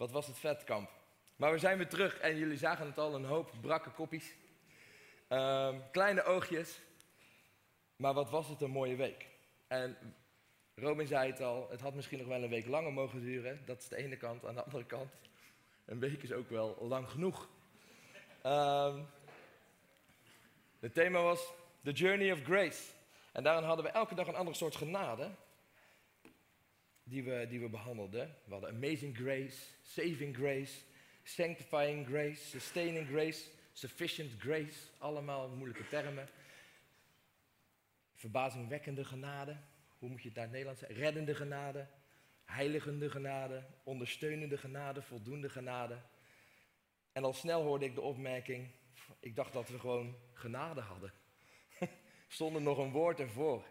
Wat was het vet, kamp. Maar we zijn weer terug en jullie zagen het al, een hoop brakke koppies. Ehm, kleine oogjes. Maar wat was het een mooie week. En Robin zei het al, het had misschien nog wel een week langer mogen duren. Dat is de ene kant. Aan de andere kant, een week is ook wel lang genoeg. Um, het thema was The Journey of Grace. En daarin hadden we elke dag een andere soort genade die we, die we behandelden. We hadden Amazing Grace, Saving Grace, Sanctifying Grace, Sustaining Grace, Sufficient Grace. Allemaal moeilijke termen. Verbazingwekkende genade. Hoe moet je het naar het Nederlands zeggen? Reddende genade, heiligende genade, ondersteunende genade, voldoende genade. En al snel hoorde ik de opmerking, ik dacht dat we gewoon genade hadden. Stond er nog een woord ervoor.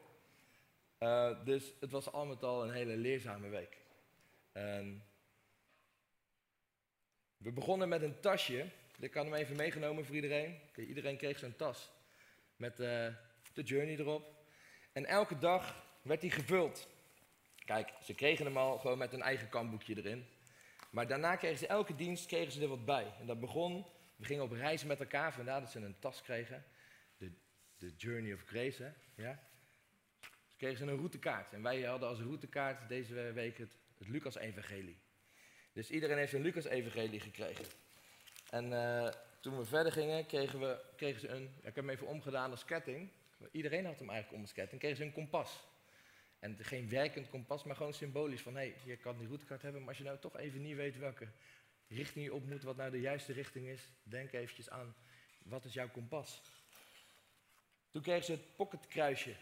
Uh, dus het was al met al een hele leerzame week. We begonnen met een tasje. Ik had hem even meegenomen voor iedereen. Iedereen kreeg zo'n tas met uh, de journey erop. En elke dag werd die gevuld. Kijk, ze kregen hem al gewoon met een eigen kampboekje erin. Maar daarna kregen ze elke dienst kregen ze er wat bij. En dat begon, we gingen op reis met elkaar, vandaar dat ze een tas kregen. De Journey of Grace, hè? Ja? Kregen ze een routekaart. En wij hadden als routekaart deze week het, Lucas-evangelie. Dus iedereen heeft een Lucas-evangelie gekregen. En uh, toen we verder gingen, kregen, we, kregen ze een, ik heb hem even omgedaan als ketting. Iedereen had hem eigenlijk om als ketting. Kregen ze een kompas. En geen werkend kompas, maar gewoon symbolisch van hé, hey, je kan die routekaart hebben, maar als je nou toch even niet weet welke richting je op moet, wat nou de juiste richting is, denk eventjes aan wat is jouw kompas. Toen kregen ze het pocketkruisje.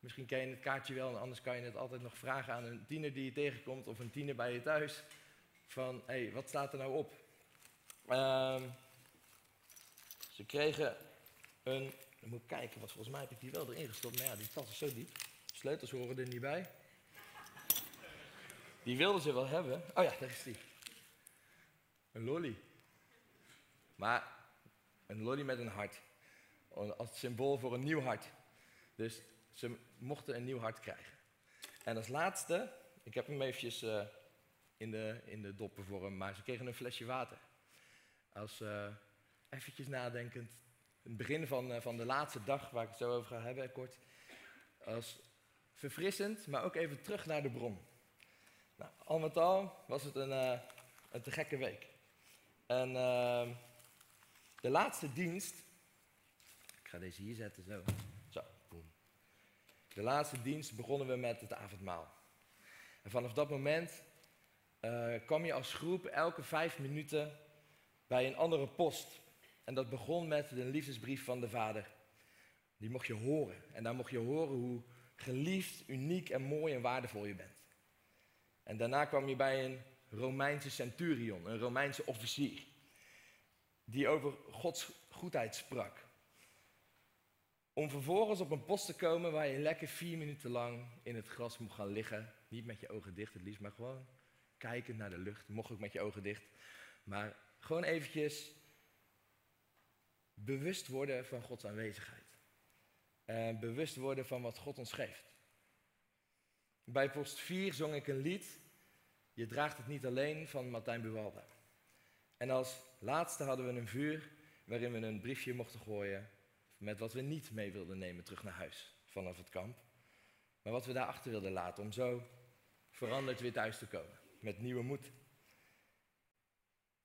Misschien ken je het kaartje wel, en anders kan je het altijd nog vragen aan een tiener die je tegenkomt of een tiener bij je thuis. Van hé, hey, wat staat er nou op? Um, ze kregen een, moet kijken, want volgens mij heb ik die wel erin gestopt, maar ja, die tas is zo diep. Sleutels horen er niet bij. Die wilden ze wel hebben. Oh ja, daar is die. Een lolly. Maar een lolly met een hart. Als symbool voor een nieuw hart. Dus ze mochten een nieuw hart krijgen. En als laatste, ik heb hem eventjes uh, in, de, in de doppenvorm, maar ze kregen een flesje water. Als uh, eventjes nadenkend, het begin van, uh, van de laatste dag, waar ik het zo over ga hebben, kort. Als verfrissend, maar ook even terug naar de bron. Nou, al met al was het een, een te gekke week. En de laatste dienst, ik ga deze hier zetten, zo. De laatste dienst begonnen we met het avondmaal. En vanaf dat moment uh, kwam je als groep elke vijf minuten bij een andere post. En dat begon met een liefdesbrief van de vader. Die mocht je horen. En daar mocht je horen hoe geliefd, uniek en mooi en waardevol je bent. En daarna kwam je bij een Romeinse centurion, een Romeinse officier, die over Gods goedheid sprak. Om vervolgens op een post te komen waar je lekker vier minuten lang in het gras mocht gaan liggen. Niet met je ogen dicht het liefst, maar gewoon kijkend naar de lucht. Mocht ook met je ogen dicht. Maar gewoon eventjes bewust worden van Gods aanwezigheid uh, bewust worden van wat God ons geeft. Bij post 4 zong ik een lied, Je draagt het niet alleen, van Martijn Buwalda. En als laatste hadden we een vuur waarin we een briefje mochten gooien met wat we niet mee wilden nemen terug naar huis vanaf het kamp. Maar wat we daar achter wilden laten om zo veranderd weer thuis te komen. Met nieuwe moed.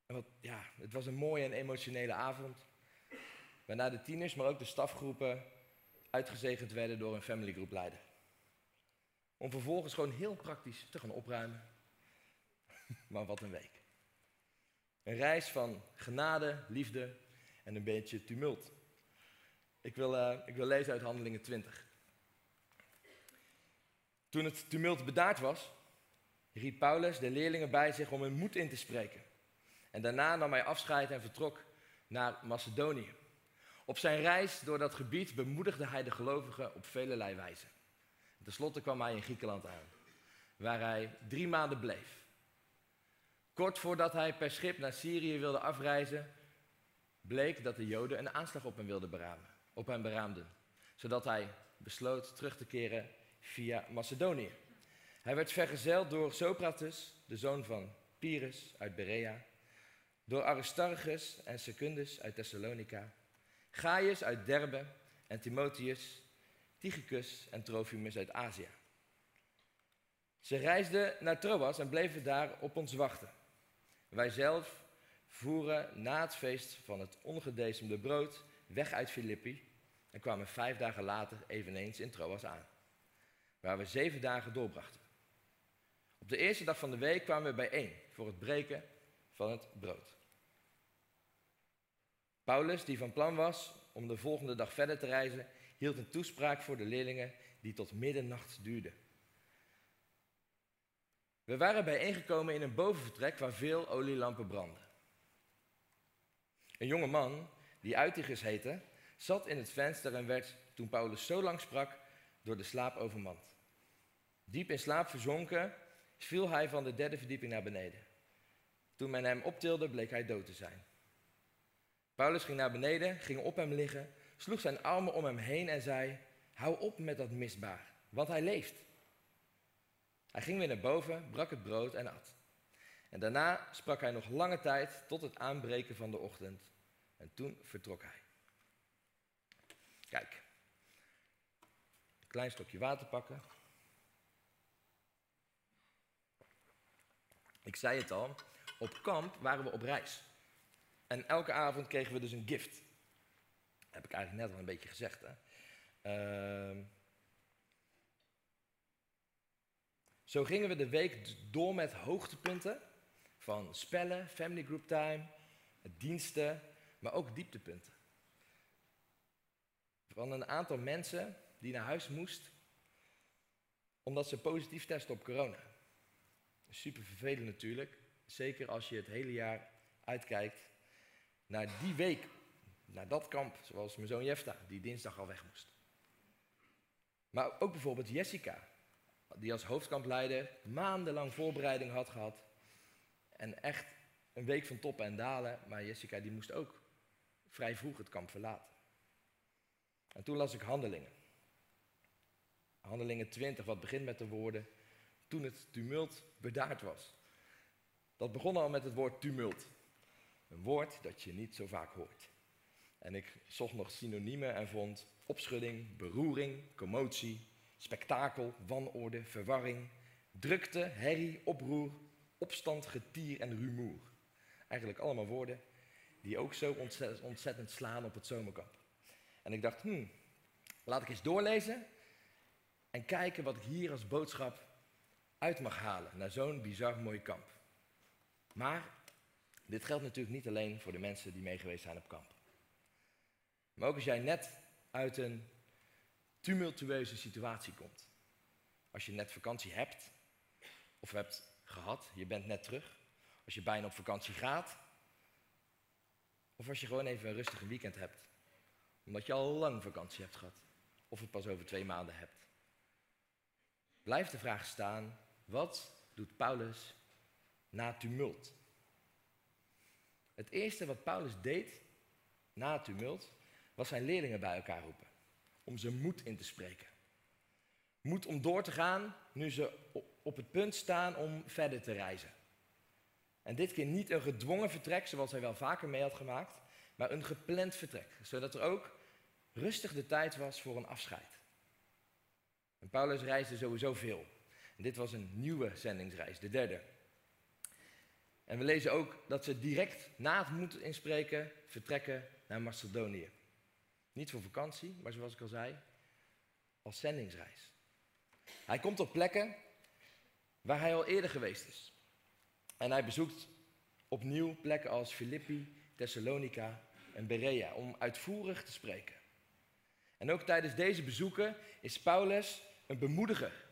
En wat, ja, het was een mooie en emotionele avond. Waarna de tieners, maar ook de stafgroepen uitgezegend werden door een family group leider. Om vervolgens gewoon heel praktisch te gaan opruimen. maar wat een week. Een reis van genade, liefde en een beetje tumult. Ik wil, uh, ik wil lezen uit Handelingen 20. Toen het tumult bedaard was, riep Paulus de leerlingen bij zich om hun moed in te spreken. En daarna nam hij afscheid en vertrok naar Macedonië. Op zijn reis door dat gebied bemoedigde hij de gelovigen op velelei wijze. Ten slotte kwam hij in Griekenland aan, waar hij drie maanden bleef. Kort voordat hij per schip naar Syrië wilde afreizen, bleek dat de Joden een aanslag op hem wilden beramen, op hem beraamden, zodat hij besloot terug te keren via Macedonië. Hij werd vergezeld door Socrates, de zoon van Pyrrhus uit Berea, door Aristarchus en Secundus uit Thessalonica, Gaius uit Derbe en Timotheus, Tychicus en Trofimus uit Azië. Ze reisden naar Troas en bleven daar op ons wachten. Wij zelf voeren na het feest van het ongedecemde brood weg uit Filippi en kwamen vijf dagen later eveneens in Troas aan, waar we zeven dagen doorbrachten. Op de eerste dag van de week kwamen we bijeen voor het breken van het brood. Paulus, die van plan was om de volgende dag verder te reizen, hield een toespraak voor de leerlingen die tot middernacht duurde. We waren bijeengekomen in een bovenvertrek waar veel olielampen brandden. Een jonge man, die Uitigus heette, zat in het venster en werd, toen Paulus zo lang sprak, door de slaap overmand. Diep in slaap verzonken, viel hij van de derde verdieping naar beneden. Toen men hem optilde, bleek hij dood te zijn. Paulus ging naar beneden, ging op hem liggen, sloeg zijn armen om hem heen en zei: Hou op met dat misbaar, want hij leeft. Hij ging weer naar boven, brak het brood en at. En daarna sprak hij nog lange tijd tot het aanbreken van de ochtend. En toen vertrok hij. Kijk. Een klein stokje water pakken. Ik zei het al, op kamp waren we op reis. En elke avond kregen we dus een gift. Dat heb ik eigenlijk net al een beetje gezegd. Hè? Uh, zo gingen we de week door met hoogtepunten van spellen, family group time, diensten, maar ook dieptepunten. Van een aantal mensen die naar huis moest omdat ze positief testen op corona. Super vervelend natuurlijk, zeker als je het hele jaar uitkijkt naar die week, naar dat kamp, zoals mijn zoon Jefta, die dinsdag al weg moest. Maar ook bijvoorbeeld Jessica, die als hoofdkampleider maandenlang voorbereiding had gehad. En echt een week van toppen en dalen, maar Jessica die moest ook vrij vroeg het kamp verlaten. En toen las ik Handelingen. Handelingen 20, wat begint met de woorden, toen het tumult bedaard was. Dat begon al met het woord tumult. Een woord dat je niet zo vaak hoort. En ik zocht nog synoniemen en vond opschudding, beroering, commotie, spektakel, wanorde, verwarring, drukte, herrie, oproer, opstand, getier en rumoer. Eigenlijk allemaal woorden die ook zo ontzettend, slaan op het zomerkamp. En ik dacht, hmm, laat ik eens doorlezen en kijken wat ik hier als boodschap uit mag halen naar zo'n bizar mooi kamp. Maar dit geldt natuurlijk niet alleen voor de mensen die meegeweest zijn op kamp. Maar ook als jij net uit een tumultueuze situatie komt. Als je net vakantie hebt, of hebt gehad, je bent net terug. Als je bijna op vakantie gaat. Of als je gewoon even een rustig weekend hebt. Omdat je al lang vakantie hebt gehad. Of het pas over twee maanden hebt. Blijft de vraag staan, wat doet Paulus na tumult? Het eerste wat Paulus deed na tumult was zijn leerlingen bij elkaar roepen om ze moed in te spreken. Moed om door te gaan nu ze op het punt staan om verder te reizen. En dit keer niet een gedwongen vertrek zoals hij wel vaker mee had gemaakt, maar een gepland vertrek, zodat er ook rustig de tijd was voor een afscheid. En Paulus reisde sowieso veel. Dit was een nieuwe zendingsreis, de derde. En we lezen ook dat ze direct na het moed inspreken vertrekken naar Macedonië. Niet voor vakantie, maar zoals ik al zei, als zendingsreis. Hij komt op plekken waar hij al eerder geweest is. En hij bezoekt opnieuw plekken als Filippi, Thessalonica en Berea om uitvoerig te spreken. En ook tijdens deze bezoeken is Paulus een bemoediger.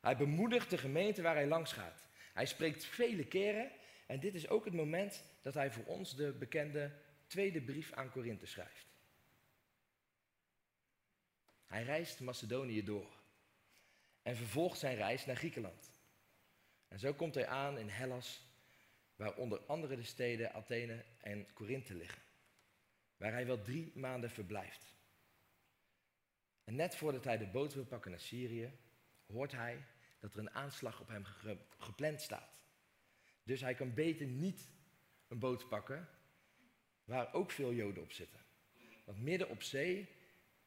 Hij bemoedigt de gemeente waar hij langs gaat. Hij spreekt vele keren en dit is ook het moment dat hij voor ons de bekende tweede brief aan Korinthe schrijft. Hij reist Macedonië door en vervolgt zijn reis naar Griekenland. En zo komt hij aan in Hellas, waar onder andere de steden Athene en Korinthe liggen, waar hij wel drie maanden verblijft. En net voordat hij de boot wil pakken naar Syrië, hoort hij dat er een aanslag op hem gepland staat. Dus hij kan beter niet een boot pakken waar ook veel Joden op zitten. Want midden op zee,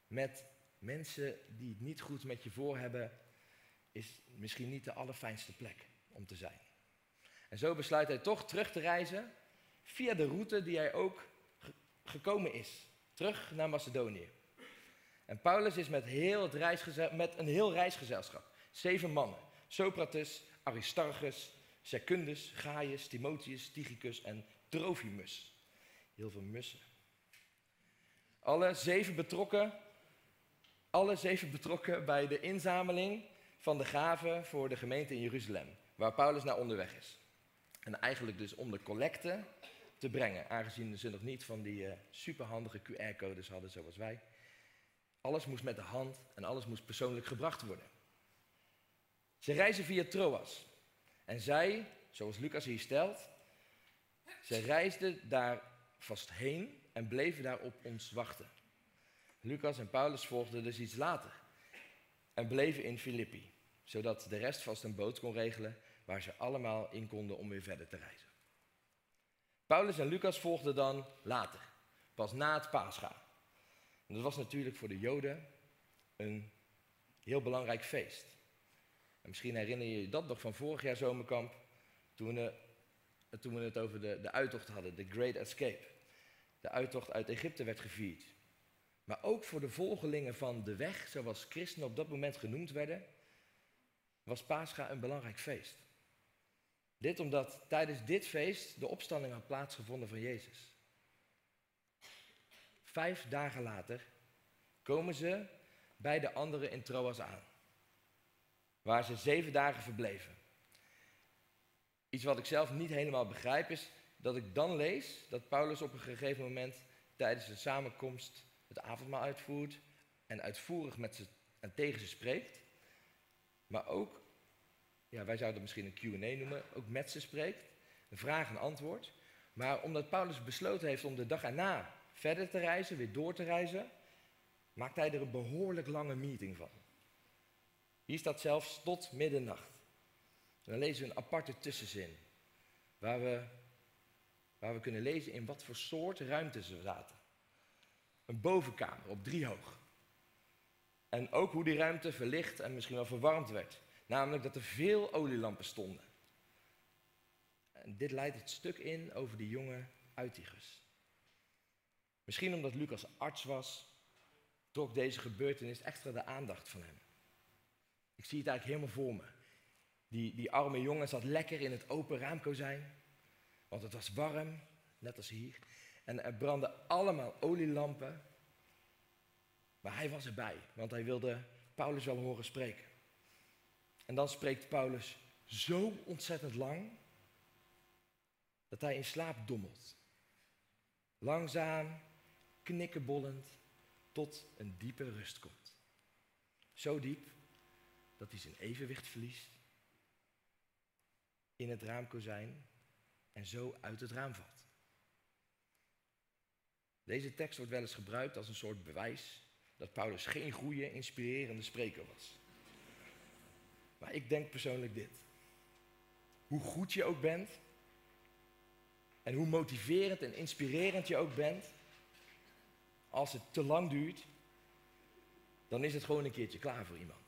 met mensen die het niet goed met je voor hebben, is misschien niet de allerfijnste plek te zijn. En zo besluit hij toch terug te reizen via de route die hij ook gekomen is. Terug naar Macedonië. En Paulus is met, heel het met een heel reisgezelschap. Zeven mannen. Socrates, Aristarchus, Secundus, Gaius, Timotheus, Tychicus en Trofimus. Heel veel mussen. Alle zeven betrokken, alle zeven betrokken bij de inzameling van de gaven voor de gemeente in Jeruzalem, waar Paulus naar onderweg is. En eigenlijk dus om de collecte te brengen, aangezien ze nog niet van die uh, superhandige QR-codes hadden zoals wij. Alles moest met de hand en alles moest persoonlijk gebracht worden. Ze reizen via Troas. En zij, zoals Lucas hier stelt, ze reisden daar vast heen en bleven daar op ons wachten. Lucas en Paulus volgden dus iets later en bleven in Filippi, zodat de rest vast een boot kon regelen waar ze allemaal in konden om weer verder te reizen. Paulus en Lucas volgden dan later, pas na het Pascha. Dat was natuurlijk voor de Joden een heel belangrijk feest. En misschien herinner je je dat nog van vorig jaar zomerkamp, toen we, toen we het over de, de uittocht hadden, de Great Escape. De uittocht uit Egypte werd gevierd. Maar ook voor de volgelingen van de weg, zoals christenen op dat moment genoemd werden, was Pascha een belangrijk feest. Dit omdat tijdens dit feest de opstanding had plaatsgevonden van Jezus. Vijf dagen later komen ze bij de anderen in Troas aan, waar ze zeven dagen verbleven. Iets wat ik zelf niet helemaal begrijp is dat ik dan lees dat Paulus op een gegeven moment tijdens de samenkomst het avondmaal uitvoert en uitvoerig met ze en tegen ze spreekt, maar ook, ja, wij zouden misschien een Q&A noemen, ook met ze spreekt, een vraag en antwoord. Maar omdat Paulus besloten heeft om de dag erna verder te reizen, weer door te reizen, maakt hij er een behoorlijk lange meeting van. Hier staat zelfs tot middernacht. dan lezen we een aparte tussenzin, waar we, waar we kunnen lezen in wat voor soort ruimte ze zaten. Een bovenkamer op drie hoog. En ook hoe die ruimte verlicht en misschien wel verwarmd werd. Namelijk dat er veel olielampen stonden. En dit leidt het stuk in over die jonge Uitigus. Misschien omdat Lucas arts was, trok deze gebeurtenis extra de aandacht van hem. Ik zie het eigenlijk helemaal voor me. Die, die arme jongen zat lekker in het open raamkozijn, want het was warm, net als hier. En er brandden allemaal olielampen. Maar hij was erbij, want hij wilde Paulus wel horen spreken. En dan spreekt Paulus zo ontzettend lang dat hij in slaap dommelt. Langzaam, knikkenbollend, tot een diepe rust komt. Zo diep dat hij zijn evenwicht verliest in het raamkozijn en zo uit het raam valt. Deze tekst wordt wel eens gebruikt als een soort bewijs dat Paulus geen goede, inspirerende spreker was. Maar ik denk persoonlijk dit. Hoe goed je ook bent en hoe motiverend en inspirerend je ook bent, als het te lang duurt, dan is het gewoon een keertje klaar voor iemand.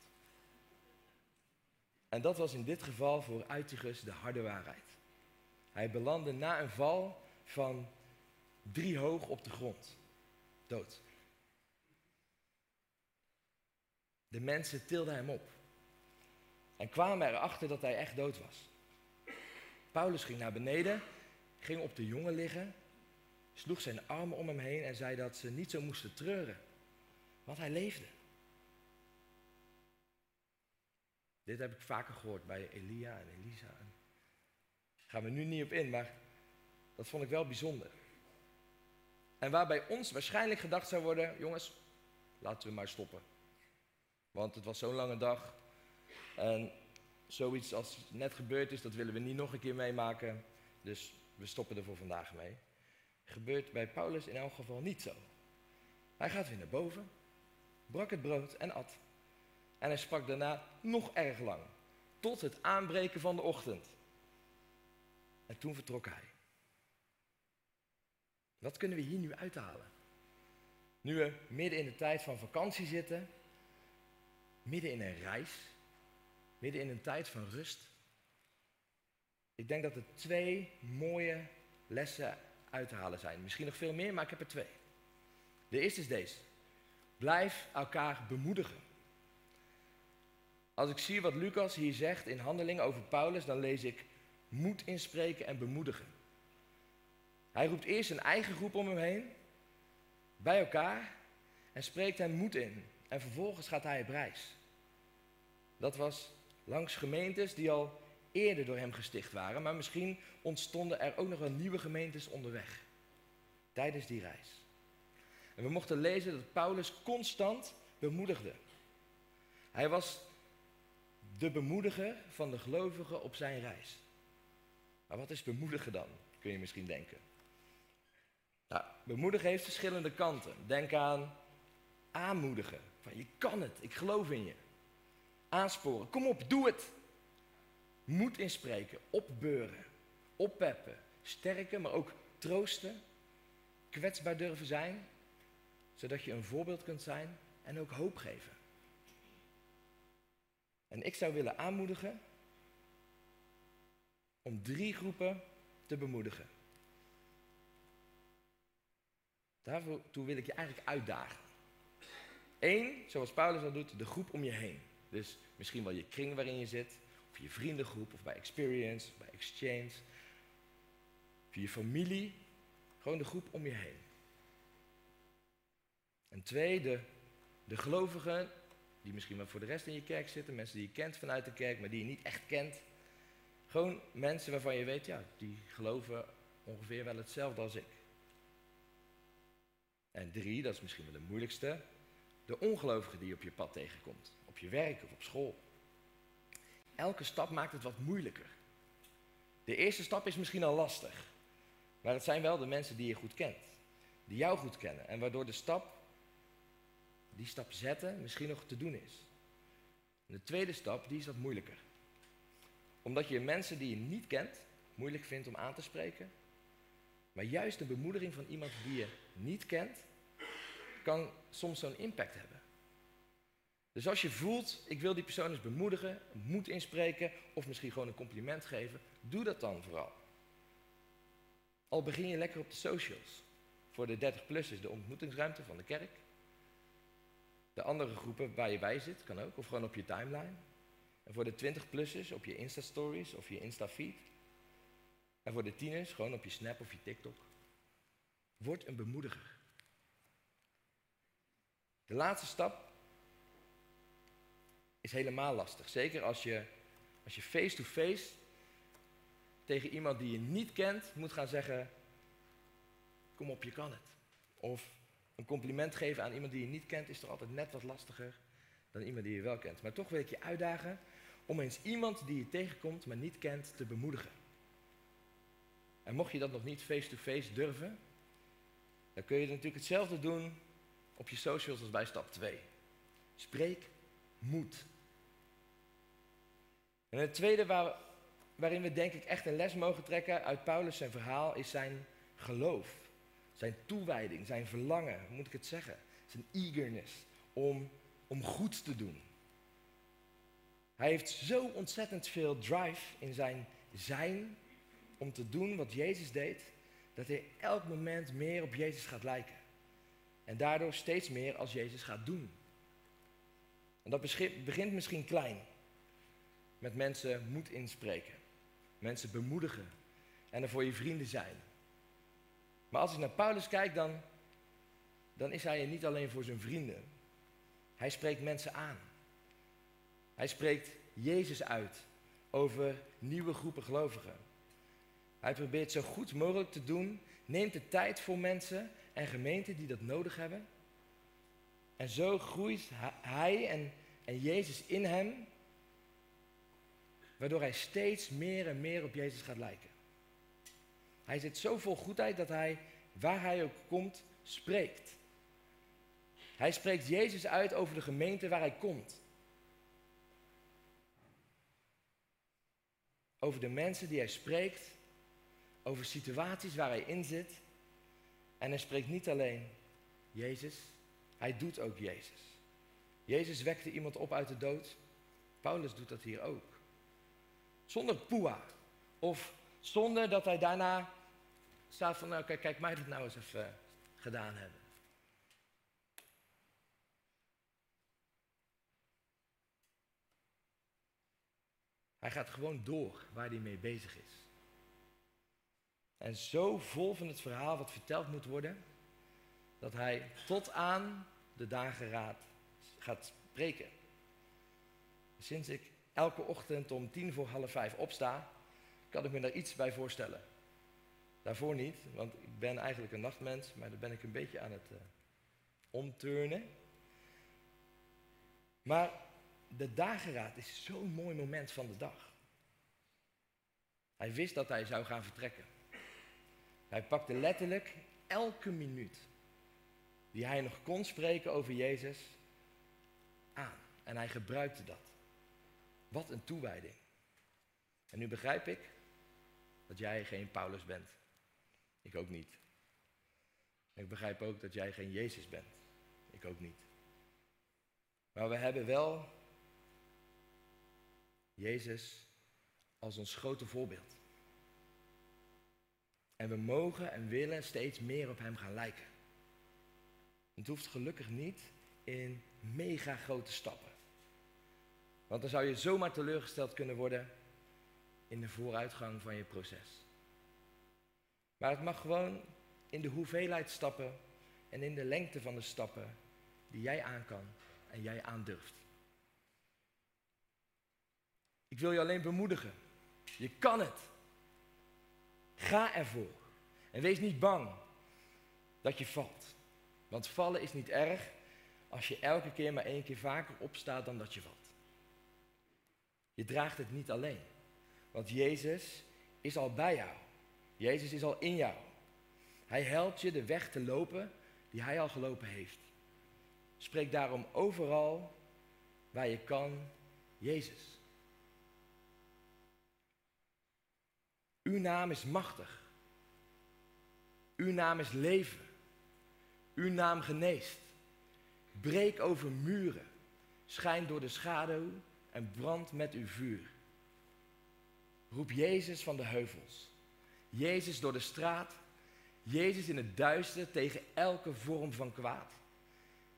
En dat was in dit geval voor Uitigus de harde waarheid. Hij belandde na een val van drie hoog op de grond. Dood. De mensen tilden hem op. En kwamen erachter dat hij echt dood was. Paulus ging naar beneden, ging op de jongen liggen sloeg zijn armen om hem heen en zei dat ze niet zo moesten treuren, want hij leefde. Dit heb ik vaker gehoord bij Elia en Elisa. Daar gaan we nu niet op in, maar dat vond ik wel bijzonder. En waarbij ons waarschijnlijk gedacht zou worden, jongens, laten we maar stoppen. Want het was zo'n lange dag. En zoiets als net gebeurd is, dat willen we niet nog een keer meemaken. Dus we stoppen er voor vandaag mee gebeurt bij Paulus in elk geval niet zo. Hij gaat weer naar boven, brak het brood en at. En hij sprak daarna nog erg lang, tot het aanbreken van de ochtend. En toen vertrok hij. Wat kunnen we hier nu uithalen? Nu we midden in de tijd van vakantie zitten, midden in een reis, midden in een tijd van rust. Ik denk dat er twee mooie lessen uit te halen zijn. Misschien nog veel meer, maar ik heb er twee. De eerste is deze. Blijf elkaar bemoedigen. Als ik zie wat Lucas hier zegt in handelingen over Paulus, dan lees ik moed inspreken en bemoedigen. Hij roept eerst een eigen groep om hem heen, bij elkaar, en spreekt hen moed in. En vervolgens gaat hij op reis. Dat was langs gemeentes die al eerder door hem gesticht waren, maar misschien ontstonden er ook nog wel nieuwe gemeentes onderweg tijdens die reis. En we mochten lezen dat Paulus constant bemoedigde. Hij was de bemoediger van de gelovigen op zijn reis. Maar wat is bemoedigen dan, kun je misschien denken. Nou, bemoedigen heeft verschillende kanten. Denk aan aanmoedigen. Van je kan het, ik geloof in je. Aansporen, kom op, doe het. Moed inspreken, opbeuren, oppeppen, sterken, maar ook troosten, kwetsbaar durven zijn, zodat je een voorbeeld kunt zijn en ook hoop geven. En ik zou willen aanmoedigen om drie groepen te bemoedigen. Daartoe wil ik je eigenlijk uitdagen. Eén, zoals Paulus dat doet, de groep om je heen. Dus misschien wel je kring waarin je zit, of je vriendengroep, of bij Experience, bij Exchange, of je familie. Gewoon de groep om je heen. En twee, de, de gelovigen, die misschien wel voor de rest in je kerk zitten, mensen die je kent vanuit de kerk, maar die je niet echt kent. Gewoon mensen waarvan je weet, ja, die geloven ongeveer wel hetzelfde als ik. En drie, dat is misschien wel de moeilijkste, de ongelovigen die je op je pad tegenkomt, op je werk of op school. Elke stap maakt het wat moeilijker. De eerste stap is misschien al lastig, maar het zijn wel de mensen die je goed kent, die jou goed kennen en waardoor de stap, die stap zetten, misschien nog te doen is. de tweede stap, die is wat moeilijker. Omdat je mensen die je niet kent, moeilijk vindt om aan te spreken, maar juist de bemoediging van iemand die je niet kent, kan soms zo'n impact hebben. Dus als je voelt, ik wil die persoon eens bemoedigen, moed inspreken of misschien gewoon een compliment geven, doe dat dan vooral. Al begin je lekker op de socials. Voor de 30-plus is de ontmoetingsruimte van de kerk. De andere groepen waar je bij zit, kan ook, of gewoon op je timeline. En voor de 20-plussers op je Insta-stories of je Insta-feed. En voor de tieners gewoon op je Snap of je TikTok. Word een bemoediger. De laatste stap is helemaal lastig. Zeker als je als je face-to-face tegen iemand die je niet kent moet gaan zeggen: Kom op, je kan het. Of een compliment geven aan iemand die je niet kent is toch altijd net wat lastiger dan iemand die je wel kent. Maar toch wil ik je uitdagen om eens iemand die je tegenkomt maar niet kent te bemoedigen. En mocht je dat nog niet face-to-face durven, dan kun je natuurlijk hetzelfde doen op je socials als bij stap 2. Spreek moed. En het tweede waar, waarin we denk ik echt een les mogen trekken uit Paulus zijn verhaal is zijn geloof. Zijn toewijding, zijn verlangen, hoe moet ik het zeggen? Zijn eagerness om, om goed te doen. Hij heeft zo ontzettend veel drive in zijn zijn om te doen wat Jezus deed, dat hij elk moment meer op Jezus gaat lijken. En daardoor steeds meer als Jezus gaat doen. En dat begint misschien klein. Met mensen moed inspreken. Mensen bemoedigen. En er voor je vrienden zijn. Maar als ik naar Paulus kijk, dan, dan is hij er niet alleen voor zijn vrienden. Hij spreekt mensen aan. Hij spreekt Jezus uit over nieuwe groepen gelovigen. Hij probeert zo goed mogelijk te doen, neemt de tijd voor mensen en gemeenten die dat nodig hebben. En zo groeit hij en, en Jezus in hem, waardoor hij steeds meer en meer op Jezus gaat lijken. Hij zit zo vol goedheid dat hij, waar hij ook komt, spreekt. Hij spreekt Jezus uit over de gemeente waar hij komt. Over de mensen die hij spreekt, over situaties waar hij in zit. En hij spreekt niet alleen Jezus, hij doet ook Jezus. Jezus wekte iemand op uit de dood. Paulus doet dat hier ook. Zonder poeha. Of zonder dat hij daarna staat van, nou, kijk, kijk mij dat nou eens even gedaan hebben. Hij gaat gewoon door waar hij mee bezig is. En zo vol van het verhaal wat verteld moet worden, dat hij tot aan de dageraad gaat spreken. Sinds ik elke ochtend om tien voor half vijf opsta, kan ik me daar iets bij voorstellen. Daarvoor niet, want ik ben eigenlijk een nachtmens, maar daar ben ik een beetje aan het uh, omturnen. Maar de dageraad is zo'n mooi moment van de dag. Hij wist dat hij zou gaan vertrekken. Hij pakte letterlijk elke minuut die hij nog kon spreken over Jezus aan. En hij gebruikte dat. Wat een toewijding. En nu begrijp ik dat jij geen Paulus bent. Ik ook niet. ik begrijp ook dat jij geen Jezus bent. Ik ook niet. Maar we hebben wel Jezus als ons grote voorbeeld. En we mogen en willen steeds meer op Hem gaan lijken. Het hoeft gelukkig niet in mega grote stappen. Want dan zou je zomaar teleurgesteld kunnen worden in de vooruitgang van je proces. Maar het mag gewoon in de hoeveelheid stappen en in de lengte van de stappen die jij aan kan en jij aandurft. Ik wil je alleen bemoedigen. Je kan het. Ga ervoor. En wees niet bang dat je valt. Want vallen is niet erg als je elke keer maar één keer vaker opstaat dan dat je valt. Je draagt het niet alleen. Want Jezus is al bij jou. Jezus is al in jou. Hij helpt je de weg te lopen die hij al gelopen heeft. Spreek daarom overal waar je kan Jezus. Uw naam is machtig. Uw naam is leven. Uw naam geneest. Breek over muren. Schijn door de schaduw en brand met uw vuur. Roep Jezus van de heuvels. Jezus door de straat. Jezus in het duister tegen elke vorm van kwaad.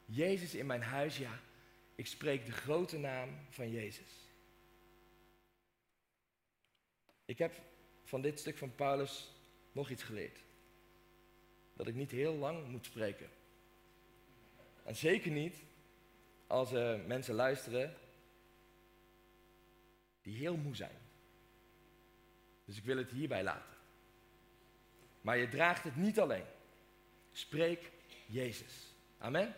Jezus in mijn huis, ja. Ik spreek de grote naam van Jezus. Ik heb van dit stuk van Paulus nog iets geleerd. Dat ik niet heel lang moet spreken. En zeker niet als mensen luisteren die heel moe zijn. Dus ik wil het hierbij laten. Maar je draagt het niet alleen. Spreek Jezus. Amen.